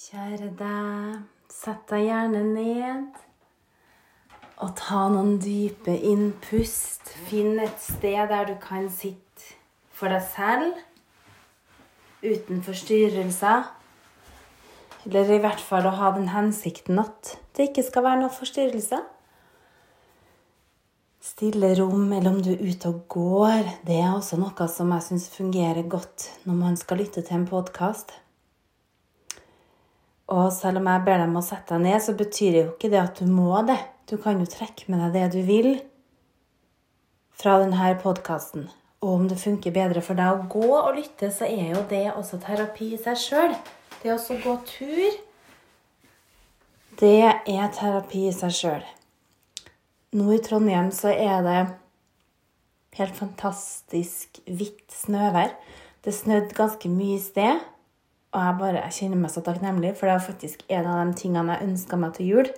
Kjære deg, sett deg gjerne ned og ta noen dype innpust. Finn et sted der du kan sitte for deg selv, uten forstyrrelser. Eller i hvert fall å ha den hensikten at det ikke skal være noen forstyrrelser. Stille rom, eller om du er ute og går, det er også noe som jeg syns fungerer godt når man skal lytte til en podkast. Og selv om jeg ber deg om å sette deg ned, så betyr det jo ikke det at du må det. Du kan jo trekke med deg det du vil fra denne podkasten. Og om det funker bedre for deg å gå og lytte, så er jo det også terapi i seg sjøl. Det å gå tur, det er terapi i seg sjøl. Nå i Trondheim så er det helt fantastisk hvitt snøvær. Det snødde ganske mye i sted. Og jeg bare jeg kjenner meg så takknemlig, for det var faktisk en av de tingene jeg ønska meg til jul.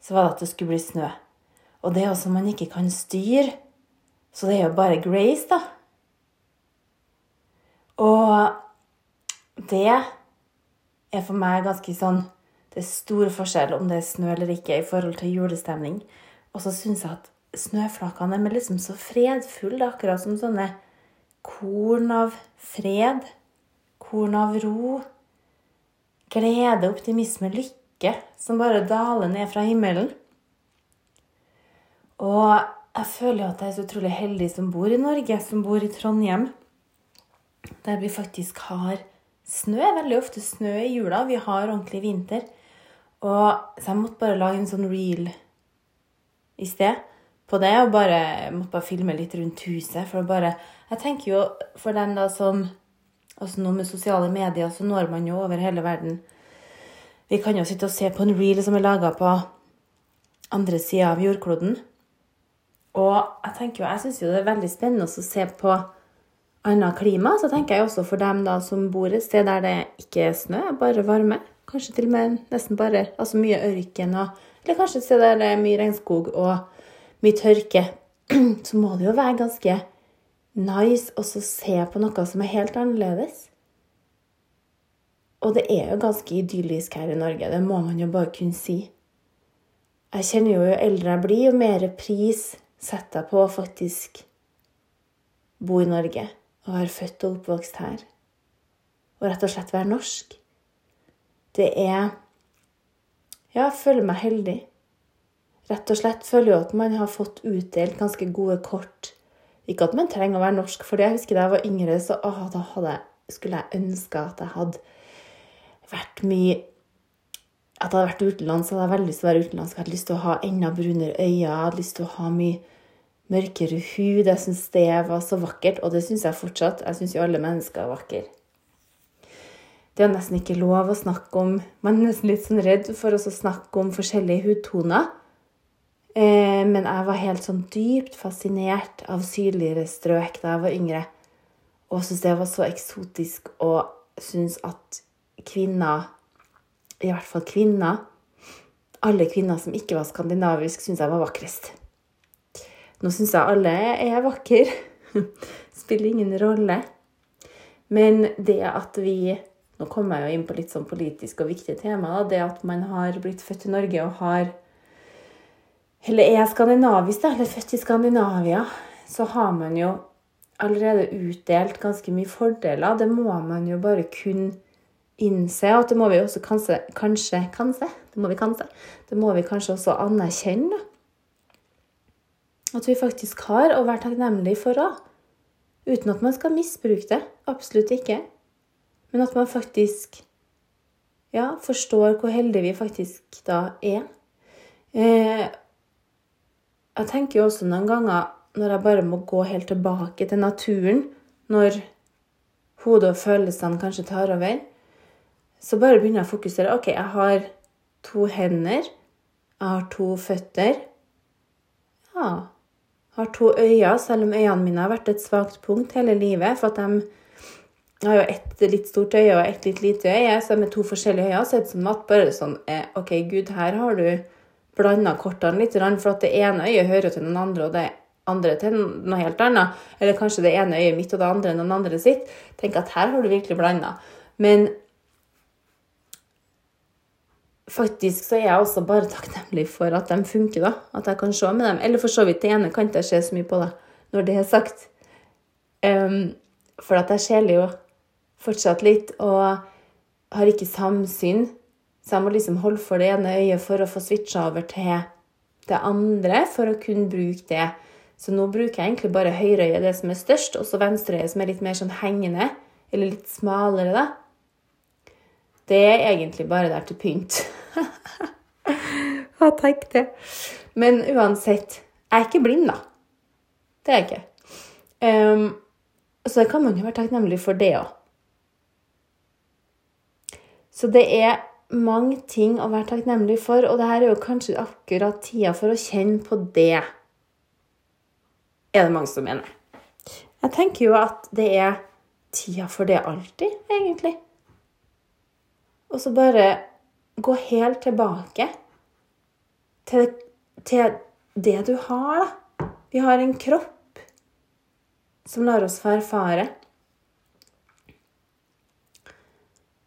Så var det at det skulle bli snø. Og det er også man ikke kan styre. Så det er jo bare grace, da. Og det er for meg ganske sånn Det er stor forskjell om det er snø eller ikke i forhold til julestemning. Og så syns jeg at snøflakene er liksom så fredfulle, akkurat som sånne korn av fred korn av ro, glede, optimisme, lykke som bare daler ned fra himmelen. Og jeg føler jo at jeg er så utrolig heldig som bor i Norge, som bor i Trondheim, der vi faktisk har snø. Veldig ofte snø i jula. Vi har ordentlig vinter. Og Så jeg måtte bare lage en sånn reel i sted på det, og bare, måtte bare filme litt rundt huset. For bare Jeg tenker jo for den da som Altså nå med sosiale medier så når man jo over hele verden. Vi kan jo sitte og se på en reel som er laga på andre sida av jordkloden. Og jeg tenker jo, jeg syns jo det er veldig spennende å se på annet klima. Så tenker jeg også for dem da som bor et sted der det ikke er snø, bare varme. Kanskje til og med nesten bare altså mye ørken og Eller kanskje et sted der det er mye regnskog og mye tørke. Så må det jo være ganske nice å se på noe som er helt annerledes. Og det er jo ganske idyllisk her i Norge, det må man jo bare kunne si. Jeg kjenner jo jo eldre jeg blir, jo mer pris setter jeg på å faktisk bo i Norge og være født og oppvokst her. Og rett og slett være norsk. Det er Ja, jeg føler meg heldig. Rett og slett føler jo at man har fått utdelt ganske gode kort ikke at man trenger å være norsk, for jeg husker da jeg var yngre, så å, da hadde, skulle jeg ønske at jeg hadde vært mye At jeg hadde vært utenlands. Jeg veldig lyst til å være utenlandsk. Jeg hadde lyst til å ha enda brunere øyne. Jeg hadde lyst til å ha mye mørkere hud. Jeg syns det var så vakkert, og det syns jeg fortsatt. Jeg syns jo alle mennesker er vakre. Det er nesten ikke lov å snakke om Man er nesten litt sånn redd for å snakke om forskjellige hudtoner. Eh, men jeg var helt sånn dypt fascinert av sydligere strøk da jeg var yngre. Og syntes det var så eksotisk og syntes at kvinner, i hvert fall kvinner Alle kvinner som ikke var skandinavisk, syntes jeg var vakrest. Nå syns jeg alle er vakre. Spiller ingen rolle. Men det at vi Nå kommer jeg jo inn på litt sånn politisk og viktige tema. Det at man har blitt født i Norge og har eller er skandinavisk, da, eller født i Skandinavia, så har man jo allerede utdelt ganske mye fordeler. Det må man jo bare kun innse, og det må vi også kanskje Kanskje, kanskje det må vi kanskje, det må vi kanskje også anerkjenne. At vi faktisk har å være takknemlige for òg. Uten at man skal misbruke det. Absolutt ikke. Men at man faktisk ja, forstår hvor heldige vi faktisk da er. Eh, jeg tenker jo også noen ganger når jeg bare må gå helt tilbake til naturen, når hodet og følelsene kanskje tar over, så bare begynner jeg å fokusere. OK, jeg har to hender. Jeg har to føtter. Ja. Jeg har to øyne, selv om øynene mine har vært et svakt punkt hele livet. For at de jeg har jo ett litt stort øye og ett litt lite øye, så med to forskjellige øyne så er det som at bare sånn eh, OK, Gud, her har du blanda kortene litt, for det ene øyet hører til noen andre, og det andre til noe helt annet. Eller kanskje det ene øyet mitt og det andre noen andre sitt. Tenk at her har du virkelig blanda. Men faktisk så er jeg også bare takknemlig for at de funker, da. At jeg kan se med dem. Eller for så vidt det ene kan ikke jeg se så mye på, da, når det er sagt. Um, for at jeg skjeler jo fortsatt litt, og har ikke samsyn. Så jeg må liksom holde for det ene øyet for å få switcha over til det andre, for å kunne bruke det. Så nå bruker jeg egentlig bare høyreøyet, det som er størst, og så venstreøyet som er litt mer sånn hengende, eller litt smalere, da. Det er egentlig bare der til pynt. Ja, tenk det. Men uansett, jeg er ikke blind, da. Det er jeg ikke. Um, så det kan man jo være takknemlig for det òg. Så det er mange ting å være takknemlig for, og det her er jo kanskje akkurat tida for å kjenne på det. Er det mange som mener. Jeg tenker jo at det er tida for det alltid, egentlig. Og så bare gå helt tilbake til, til det du har, da. Vi har en kropp som lar oss få erfare.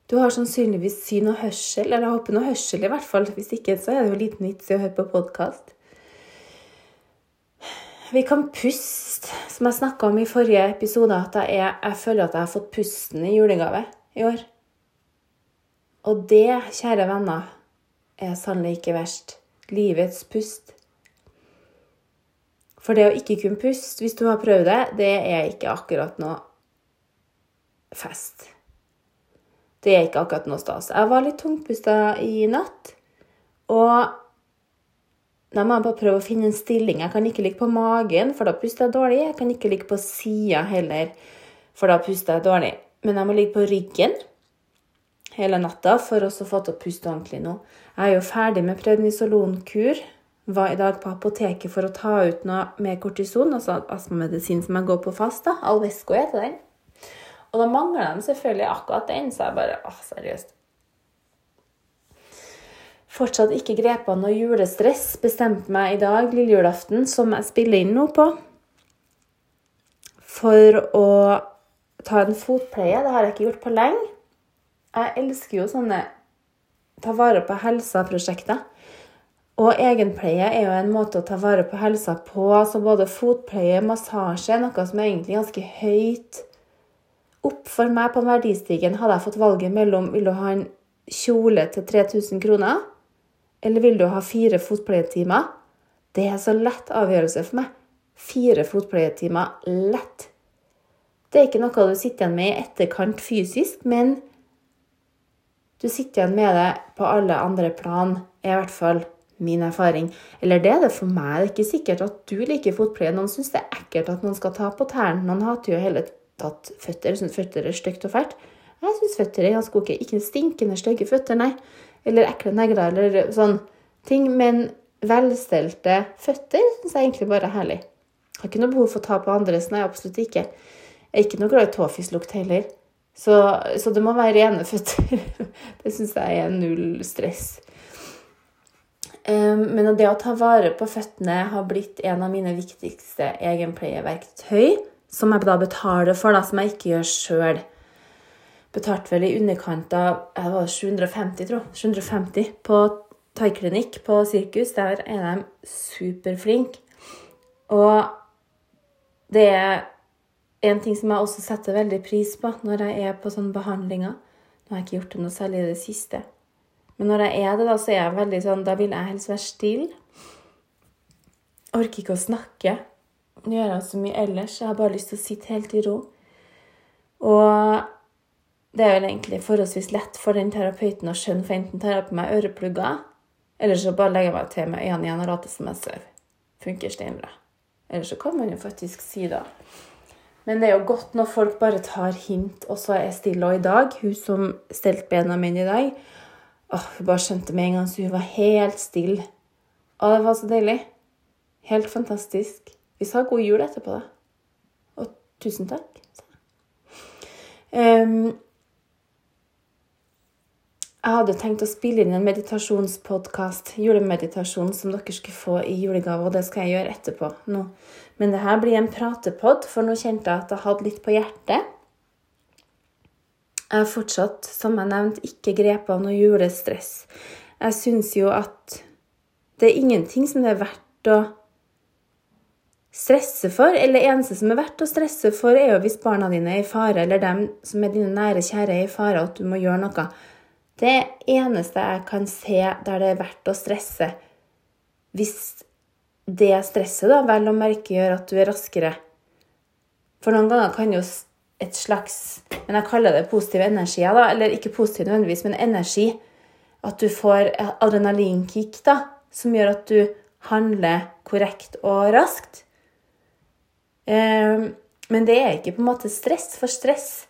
Du har sannsynligvis syn og hørsel, eller håper noe hørsel i hvert fall. Hvis ikke så er det jo liten vits i å høre på podkast. Vi kan puste, som jeg snakka om i forrige episode, at jeg, er, jeg føler at jeg har fått pusten i julegave i år. Og det, kjære venner, er sannelig ikke verst. Livets pust. For det å ikke kunne puste, hvis du har prøvd det, det er ikke akkurat noe fest. Det er ikke akkurat noe stas. Jeg var litt tungpusta i natt, og da må jeg bare prøve å finne en stilling. Jeg kan ikke ligge på magen, for da puster jeg dårlig. Jeg kan ikke ligge på sida heller, for da puster jeg dårlig. Men jeg må ligge på ryggen hele natta for å få til å puste ordentlig nå. Jeg er jo ferdig med prednisolonkur. Var i dag på apoteket for å ta ut noe med kortison, altså astmamedisin som jeg går på fast. da. Alvesco heter den. Og da mangler de selvfølgelig akkurat den, så jeg bare Å, seriøst fortsatt ikke grepet noe julestress. Bestemte meg i dag, lille julaften, som jeg spiller inn nå på, for å ta en fotpleie. Det har jeg ikke gjort på lenge. Jeg elsker jo sånne ta vare på helsa-prosjekter. Og egenpleie er jo en måte å ta vare på helsa på. Altså både fotpleie, massasje, noe som er egentlig ganske høyt opp for meg på verdistigen. Hadde jeg fått valget mellom vil du ha en kjole til 3000 kroner eller vil du ha fire fotpleietimer? Det er så lett avgjørelse for meg. Fire fotpleietimer lett. Det er ikke noe du sitter igjen med i etterkant fysisk, men du sitter igjen med det på alle andre plan, er i hvert fall min erfaring. Eller det er det for meg. Det er ikke sikkert at du liker fotpleie. Noen syns det er ekkelt at noen skal ta på tærne. Noen hater jo hele tatt føtter. Syns føtter er stygt og fælt. Jeg syns føtter er ganske ok. Ikke stinkende stygge føtter, nei eller ekle negler eller sånn ting. Men velstelte føtter syns jeg egentlig bare er herlig. Jeg har ikke noe behov for å ta på andres, nei, absolutt ikke. Jeg er ikke noe glad i tåfislukt heller. Så, så, det må være rene føtter. det syns jeg er null stress. Um, men det å ta vare på føttene har blitt en av mine viktigste egenpleieverktøy, som jeg da betaler for, da, som jeg ikke gjør sjøl betalte vel i underkant av jeg var 750, tror jeg. 750 på thaiklinikk på sirkus. Der er de superflinke. Og det er en ting som jeg også setter veldig pris på når jeg er på sånne behandlinger. Nå har jeg ikke gjort det noe særlig i det siste. Men når jeg er det, da, så er jeg veldig sånn Da vil jeg helst være stille. Orker ikke å snakke. Gjøre så mye ellers. Jeg har bare lyst til å sitte helt i ro. Og det er vel egentlig forholdsvis lett for den terapeuten å skjønne, for enten tar jeg på meg øreplugger, eller så bare legger jeg meg til med øynene igjen og later som jeg sover. Funker steinbra. Eller så kan man jo faktisk si det. Men det er jo godt når folk bare tar hint, og så er stille. Og i dag, hun som stelte bena mine i dag, åh, hun bare skjønte med en gang, så hun var helt stille. Og det var så deilig. Helt fantastisk. Vi sa god jul etterpå, da. Og tusen takk. Um, jeg hadde tenkt å spille inn en meditasjonspodkast, julemeditasjon, som dere skulle få i julegave, og det skal jeg gjøre etterpå nå. Men det her blir en pratepod, for nå kjente jeg at jeg hadde litt på hjertet. Jeg har fortsatt, som jeg nevnte, ikke grepet av noe julestress. Jeg syns jo at det er ingenting som det er verdt å stresse for. Eller eneste som er verdt å stresse for, er jo hvis barna dine er i fare, eller dem som er dine nære kjære er i fare, at du må gjøre noe. Det eneste jeg kan se der det er verdt å stresse, hvis det stresset da vel å merke gjør at du er raskere For noen ganger kan jo et slags Men jeg kaller det positive energier, da. Eller ikke positiv nødvendigvis, men energi. At du får adrenalinkick, da, som gjør at du handler korrekt og raskt. Ehm, men det er ikke på en måte stress, for stress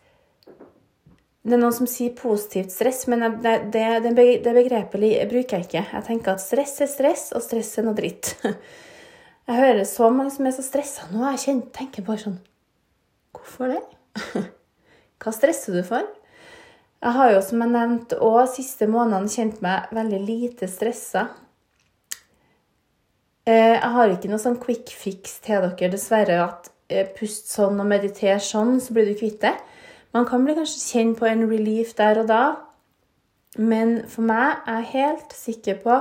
Det er noen som sier positivt stress, men det, det, det, begrepet bruker jeg ikke. Jeg tenker at stress er stress, og stress er noe dritt. Jeg hører så mange som er så stressa nå. Jeg tenker bare sånn Hvorfor det? Hva stresser du for? Jeg har jo, som jeg nevnte, òg siste månedene kjent meg veldig lite stressa. Eh, jeg har ikke noe sånn quick fix til dere, dessverre. At eh, pust sånn og mediter sånn, så blir du kvitt det. Man kan bli kanskje kjenne på en relief der og da. Men for meg er jeg helt sikker på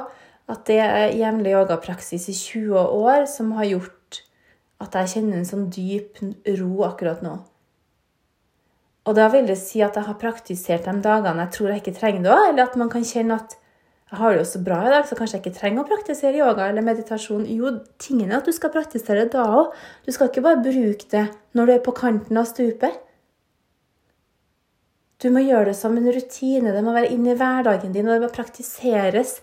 at det er jevnlig yogapraksis i 20 år som har gjort at jeg kjenner en sånn dyp ro akkurat nå. Og da vil det si at jeg har praktisert de dagene jeg tror jeg ikke trenger det òg, eller at man kan kjenne at jeg har det jo så bra i dag, så kanskje jeg ikke trenger å praktisere yoga eller meditasjon. Jo, tingen er at du skal praktisere det da òg. Du skal ikke bare bruke det når du er på kanten av stupet. Du må gjøre det som en rutine. Det må være inn i hverdagen din, og det må praktiseres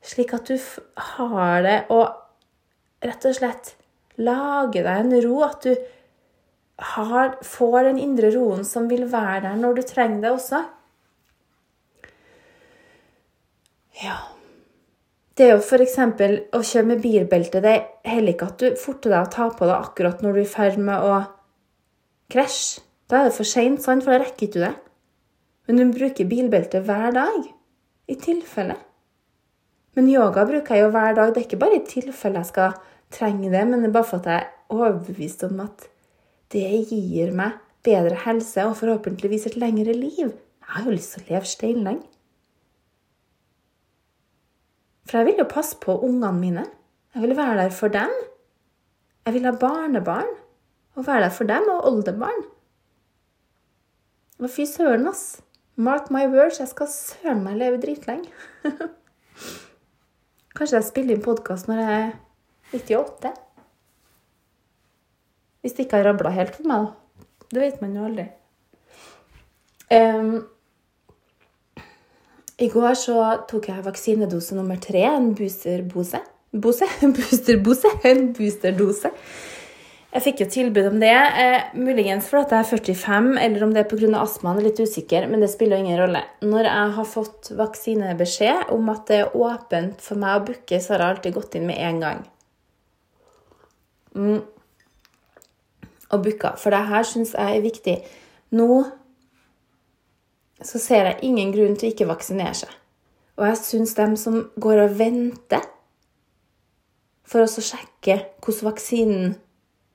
slik at du har det og rett og slett lager deg en ro. At du har, får den indre roen som vil være der når du trenger det også. Ja. Det er jo f.eks. å kjøre med bilbelte. Det er heller ikke at du forter deg å ta på deg akkurat når du er i ferd med å krasje. Da er det for seint, for da rekker du det. Men du bruker bilbelte hver dag. I tilfelle. Men yoga bruker jeg jo hver dag. Det er ikke bare i tilfelle jeg skal trenge det, men det er bare for at jeg er overbevist om at det gir meg bedre helse og forhåpentligvis et lengre liv. Jeg har jo lyst til å leve steinlenge. For jeg vil jo passe på ungene mine. Jeg vil være der for dem. Jeg vil ha barnebarn og være der for dem, og oldebarn. Og fy søren, ass. Mark my words, jeg skal søren meg leve dritlenge. Kanskje jeg spiller inn podkast når jeg er 98? Hvis det ikke har rabla helt for meg, da. Det vet man jo aldri. Um, I går så tok jeg vaksinedose nummer tre, en boosterbose. Bose? Boosterbose? En boosterdose. Jeg fikk jo tilbud om det, eh, muligens fordi jeg er 45, eller om det er pga. astmaen, er litt usikker, men det spiller ingen rolle. Når jeg har fått vaksinebeskjed om at det er åpent for meg å booke, så har jeg alltid gått inn med en gang. Mm. Og booka. For det her syns jeg er viktig. Nå så ser jeg ingen grunn til å ikke vaksinere seg. Og jeg syns dem som går og venter for å sjekke hvordan vaksinen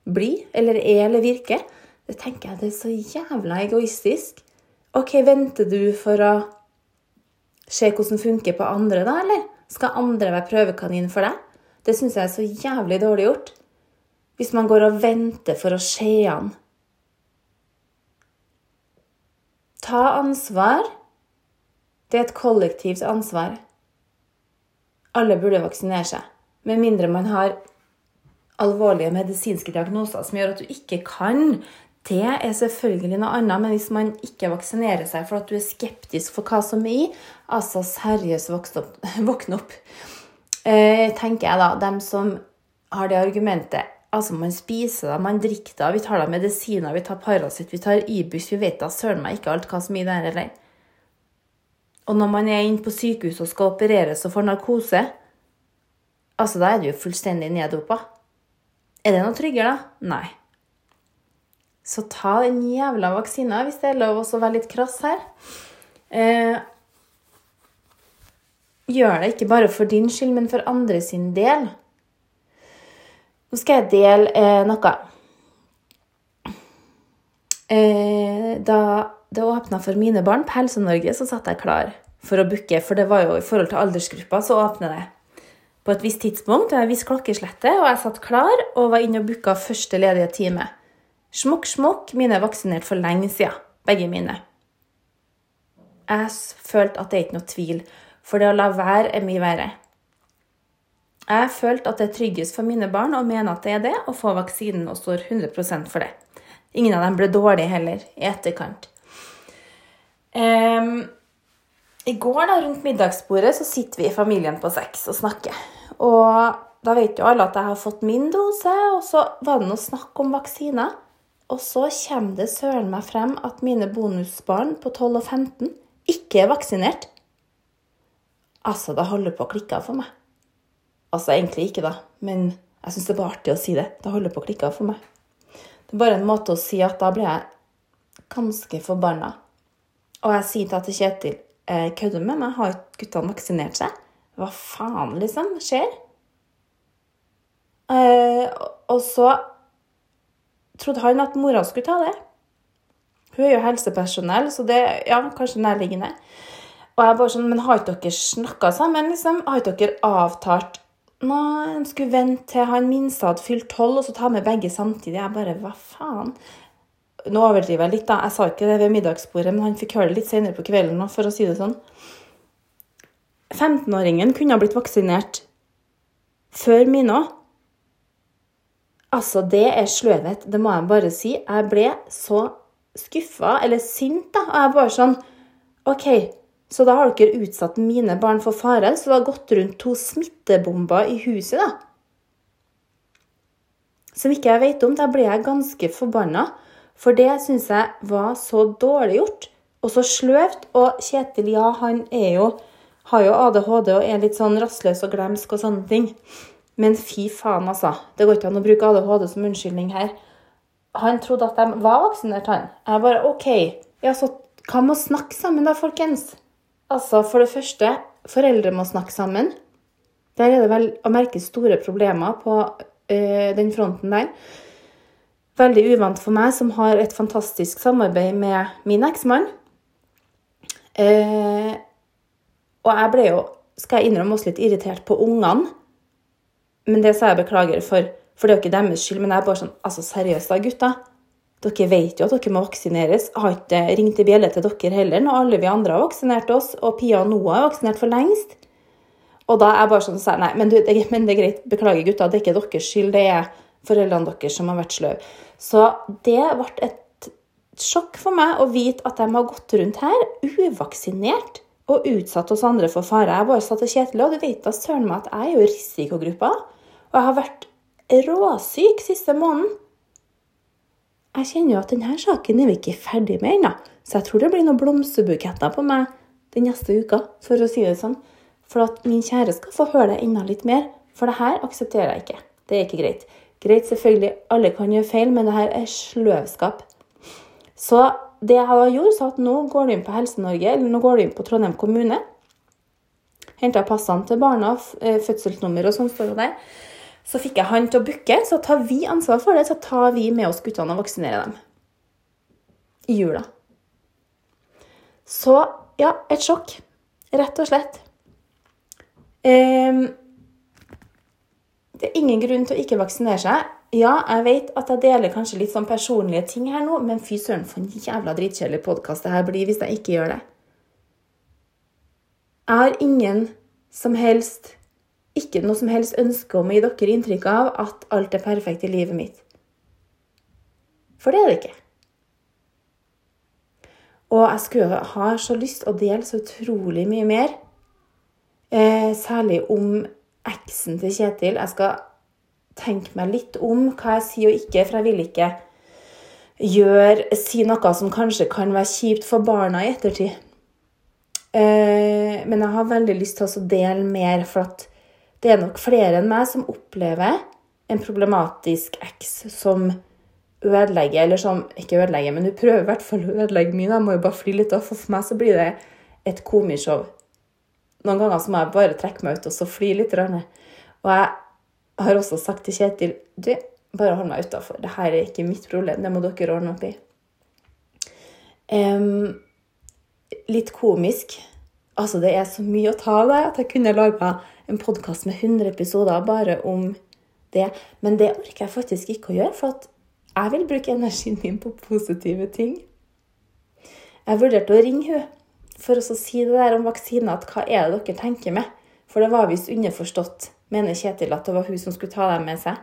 blir, eller er eller virker, det tenker jeg det er så jævla egoistisk. OK, venter du for å se hvordan funker på andre, da, eller? Skal andre være prøvekanin for deg? Det syns jeg er så jævlig dårlig gjort. Hvis man går og venter for å se an. Ta ansvar. Det er et kollektivt ansvar. Alle burde vaksinere seg. Med mindre man har alvorlige medisinske diagnoser som gjør at du ikke kan. Det er selvfølgelig noe annet, men hvis man ikke vaksinerer seg for at du er skeptisk for hva som er i, altså seriøst våkne opp. Eh, tenker jeg da, dem som har det argumentet Altså, man spiser det, man drikker det, vi tar da medisiner, vi tar Paracet, vi tar Ibux, vi vet da søren meg ikke alt hva som er i det her heller. Og når man er inne på sykehuset og skal opereres og får narkose, altså da er du jo fullstendig neddopa. Er det noe tryggere, da? Nei. Så ta den jævla vaksina, hvis det er lov å være litt krass her. Eh, gjør det ikke bare for din skyld, men for andre sin del. Nå skal jeg dele eh, noe. Eh, da det åpna for mine barn på Helse-Norge, så satt jeg klar. for å booke, for det var jo i forhold til aldersgruppa, så åpner det på et visst tidspunkt. Jeg visste klokkeslettet, og jeg satt klar og var inne og booka første ledige time. Smokk, smokk, mine er vaksinert for lenge siden. Begge mine. Jeg følte at det er ikke noe tvil, for det å la være er mye verre. Jeg følte at det er tryggest for mine barn og mener at det er det, å få vaksinen og står 100% for det. Ingen av dem ble dårlige heller, i etterkant. Um, I går da, rundt middagsbordet så sitter vi i familien på seks og snakker. Og da vet jo alle at jeg har fått min dose, og så var det noe snakk om vaksiner. Og så kommer det søren meg frem at mine bonusbarn på 12 og 15 ikke er vaksinert. Altså, det holder på å klikke for meg. Altså egentlig ikke, da, men jeg syns det er bare artig å si det. Det holder på å klikke for meg. Det er bare en måte å si at da blir jeg ganske forbanna. Og jeg sier til Kjetil Kødder du med meg, har ikke guttene vaksinert seg? Hva faen, liksom, skjer? Eh, og så trodde han at mora skulle ta det. Hun er jo helsepersonell, så det ja, kanskje nærliggende. Og jeg bare sånn, Men har ikke dere snakka sammen? liksom? Har ikke dere avtalt Nei, en skulle vente til han minste hadde fylt tolv, og så ta med begge samtidig. Jeg bare Hva faen? Nå overdriver jeg litt, da. Jeg sa ikke det ved middagsbordet, men han fikk høre det litt senere på kvelden, for å si det sånn. 15-åringen kunne ha blitt vaksinert før mine òg. Altså, det er sløvhet. Det må jeg bare si. Jeg ble så skuffa, eller sint, da. Og jeg bare sånn OK, så da har dere utsatt mine barn for fare, så det har gått rundt to smittebomber i huset, da. Som ikke jeg vet om. Da ble jeg ganske forbanna. For det syns jeg var så dårlig gjort. Og så sløvt. Og Kjetil, ja, han jo har jo ADHD og er litt sånn rastløs og glemsk og sånne ting. Men fy faen, altså. Det går ikke an å bruke ADHD som unnskyldning her. Han trodde at de var vaksinert, han. Jeg bare OK. Ja, så hva med å snakke sammen, da, folkens? Altså, for det første, foreldre må snakke sammen. Der er det vel å merke store problemer på øh, den fronten der. Veldig uvant for meg, som har et fantastisk samarbeid med min eksmann. Eh, og jeg ble jo, skal jeg innrømme, også litt irritert på ungene. Men det sa jeg beklager for, for det er jo ikke deres skyld. Men jeg er bare sånn Altså, seriøst da, gutta. Dere vet jo at dere må vaksineres. Jeg har ikke ringt i bjelle til dere heller når alle vi andre har vaksinert oss, og Pia og Noah er vaksinert for lengst. Og da er jeg bare sånn sier, Nei, men, du, det, men, det, er greit. Beklager, gutta. Det er ikke deres skyld. Det er foreldrene deres som har vært sløve. Så det ble et sjokk for meg å vite at de har gått rundt her uvaksinert og utsatt oss andre for fare. Jeg bare satt og Kjetil og du vet da søren meg at jeg er jo risikogruppa. Og jeg har vært råsyk siste måneden jeg kjenner jo at denne saken er vi ikke ferdig med ennå. Så jeg tror det blir noen blomsterbuketter på meg den neste uka, for å si det sånn. For at min kjære skal få høre det enda litt mer. For det her aksepterer jeg ikke. Det er ikke greit. Greit, selvfølgelig, alle kan gjøre feil, men det her er sløvskap. Så det jeg har gjort, så at nå går du inn på Helse-Norge, eller nå går du inn på Trondheim kommune. Henter passene til barna, eh, fødselsnummer og sånn står det der. Så fikk jeg han til å booke, så tar vi ansvar for det. Så tar vi med oss guttene og vaksinerer dem. I jula. Så ja, et sjokk. Rett og slett. Um, det er ingen grunn til å ikke vaksinere seg. Ja, jeg vet at jeg deler kanskje litt sånn personlige ting her nå, men fy søren, for en jævla dritkjedelig podkast det her blir hvis jeg ikke gjør det. Jeg har ingen som helst ikke noe som helst ønske om å gi dere inntrykk av at alt er perfekt i livet mitt. For det er det ikke. Og jeg skulle ha så lyst å dele så utrolig mye mer. Eh, særlig om eksen til Kjetil. Jeg skal tenke meg litt om hva jeg sier og ikke, for jeg vil ikke gjøre, si noe som kanskje kan være kjipt for barna i ettertid. Eh, men jeg har veldig lyst til å dele mer, for at det er nok flere enn meg som opplever en problematisk eks som ødelegger, eller som ikke ødelegger, men hun prøver i hvert fall å ødelegge mye. Jeg må jo bare fly litt av, for for meg så blir det et komishow. Noen ganger så må jeg bare trekke meg ut og så fly litt. Og jeg har også sagt til Kjetil du, bare hold meg utafor. Dette er ikke mitt problem. Det må dere ordne opp i. Um, litt komisk Altså, det er så mye å ta av det at jeg kunne laga en podkast med 100 episoder bare om det. Men det orker jeg faktisk ikke å gjøre, for jeg vil bruke energien min på positive ting. Jeg vurderte å ringe henne for å si det der om vaksine, at hva er det dere tenker med? For det var visst underforstått, mener Kjetil, at det var hun som skulle ta dem med seg.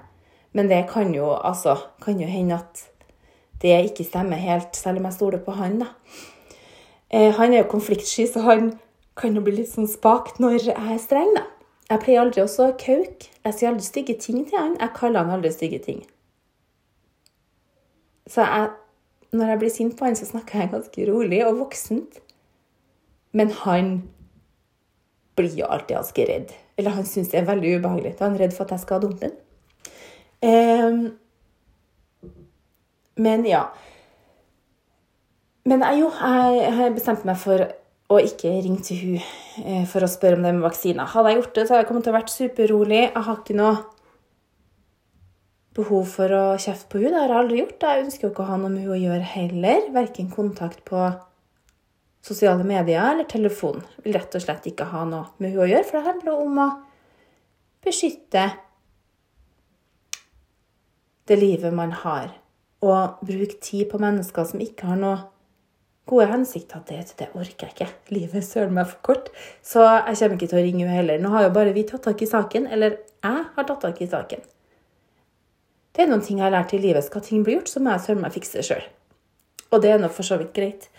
Men det kan jo, altså, kan jo hende at det ikke stemmer helt, selv om jeg stoler på han, da. Eh, han er jo konfliktsky, så han kan jo bli litt sånn spak når jeg er streng, da. Jeg pleier aldri også å kauke. Jeg sier aldri stygge ting til han. Jeg kaller han aldri stygge ting. Så jeg, når jeg blir sint på han, så snakker jeg ganske rolig og voksent. Men han blir jo alltid ganske redd. Eller han syns det er veldig ubehagelig. Da er han redd for at jeg skal dumpe den. Um, men ja. Men jeg, jo, jeg har bestemt meg for å ikke ring til hun eh, for å spørre om det med vaksiner. Hadde jeg gjort det, så hadde jeg kommet til å vært superrolig. Jeg har ikke noe behov for å kjefte på hun. Det har jeg aldri gjort. Jeg ønsker jo ikke å ha noe med hun å gjøre heller. Verken kontakt på sosiale medier eller telefon. Jeg vil rett og slett ikke ha noe med hun å gjøre, for det handler om å beskytte det livet man har. Og bruke tid på mennesker som ikke har noe gode hensikter. Det, det orker jeg ikke. Livet er søren meg for kort. Så jeg kommer ikke til å ringe henne heller. Nå har jo bare vi tatt tak i saken. Eller jeg har tatt tak i saken. Det er noen ting jeg har lært i livet. Skal ting bli gjort, så må jeg søren meg fikse det sjøl. Og det er nå for så vidt greit.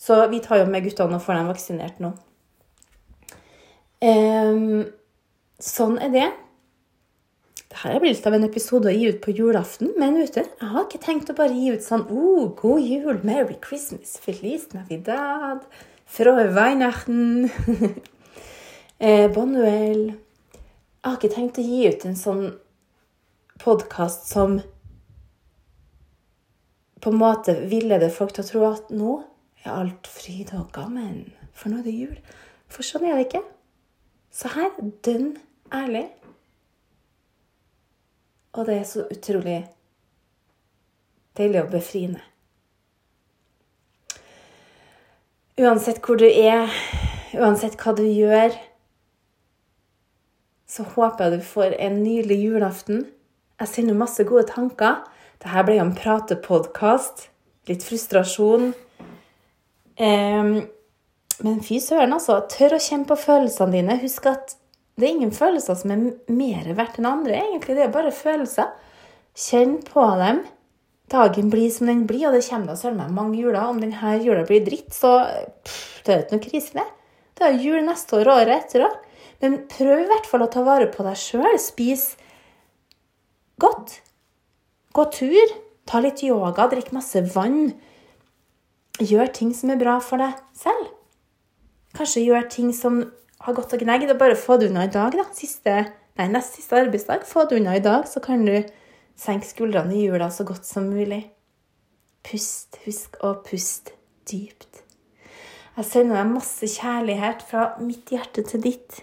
Så vi tar jo med guttene og får dem vaksinert nå. Um, sånn er det. Dette blir litt av en episode å gi ut på julaften, men vet du, jeg har ikke tenkt å bare gi ut sånn oh, 'God jul, Merry Christmas, Feliz Navidad, Frohe Weihnachten', eh, Bonuel Jeg har ikke tenkt å gi ut en sånn podkast som på en måte villeder folk til å tro at nå er alt fryd og gammen, for nå er det jul. For sånn er det ikke. Så her, dønn ærlig og det er så utrolig deilig og befriende. Uansett hvor du er, uansett hva du gjør, så håper jeg du får en nydelig julaften. Jeg sender masse gode tanker. Dette ble jo en pratepodkast. Litt frustrasjon. Um, men fy søren, altså. Tør å kjenne på følelsene dine. Husk at det er ingen følelser som er mer verdt enn andre. egentlig. Det er bare følelser. Kjenn på dem. Dagen blir som den blir, og det kommer da søren meg mange juler. Om denne jula blir dritt, så pff, det er ikke noe krise, det. Det er jul neste år og året etter òg. Men prøv i hvert fall å ta vare på deg sjøl. Spis godt. Gå tur. Ta litt yoga. Drikk masse vann. Gjør ting som er bra for deg selv. Kanskje gjør ting som har gått og gnagd, og bare få det unna i dag, da. Siste, nei, nest siste arbeidsdag. Få det unna i dag, så kan du senke skuldrene i hjula så godt som mulig. Pust. Husk å puste dypt. Jeg sender deg masse kjærlighet fra mitt hjerte til ditt.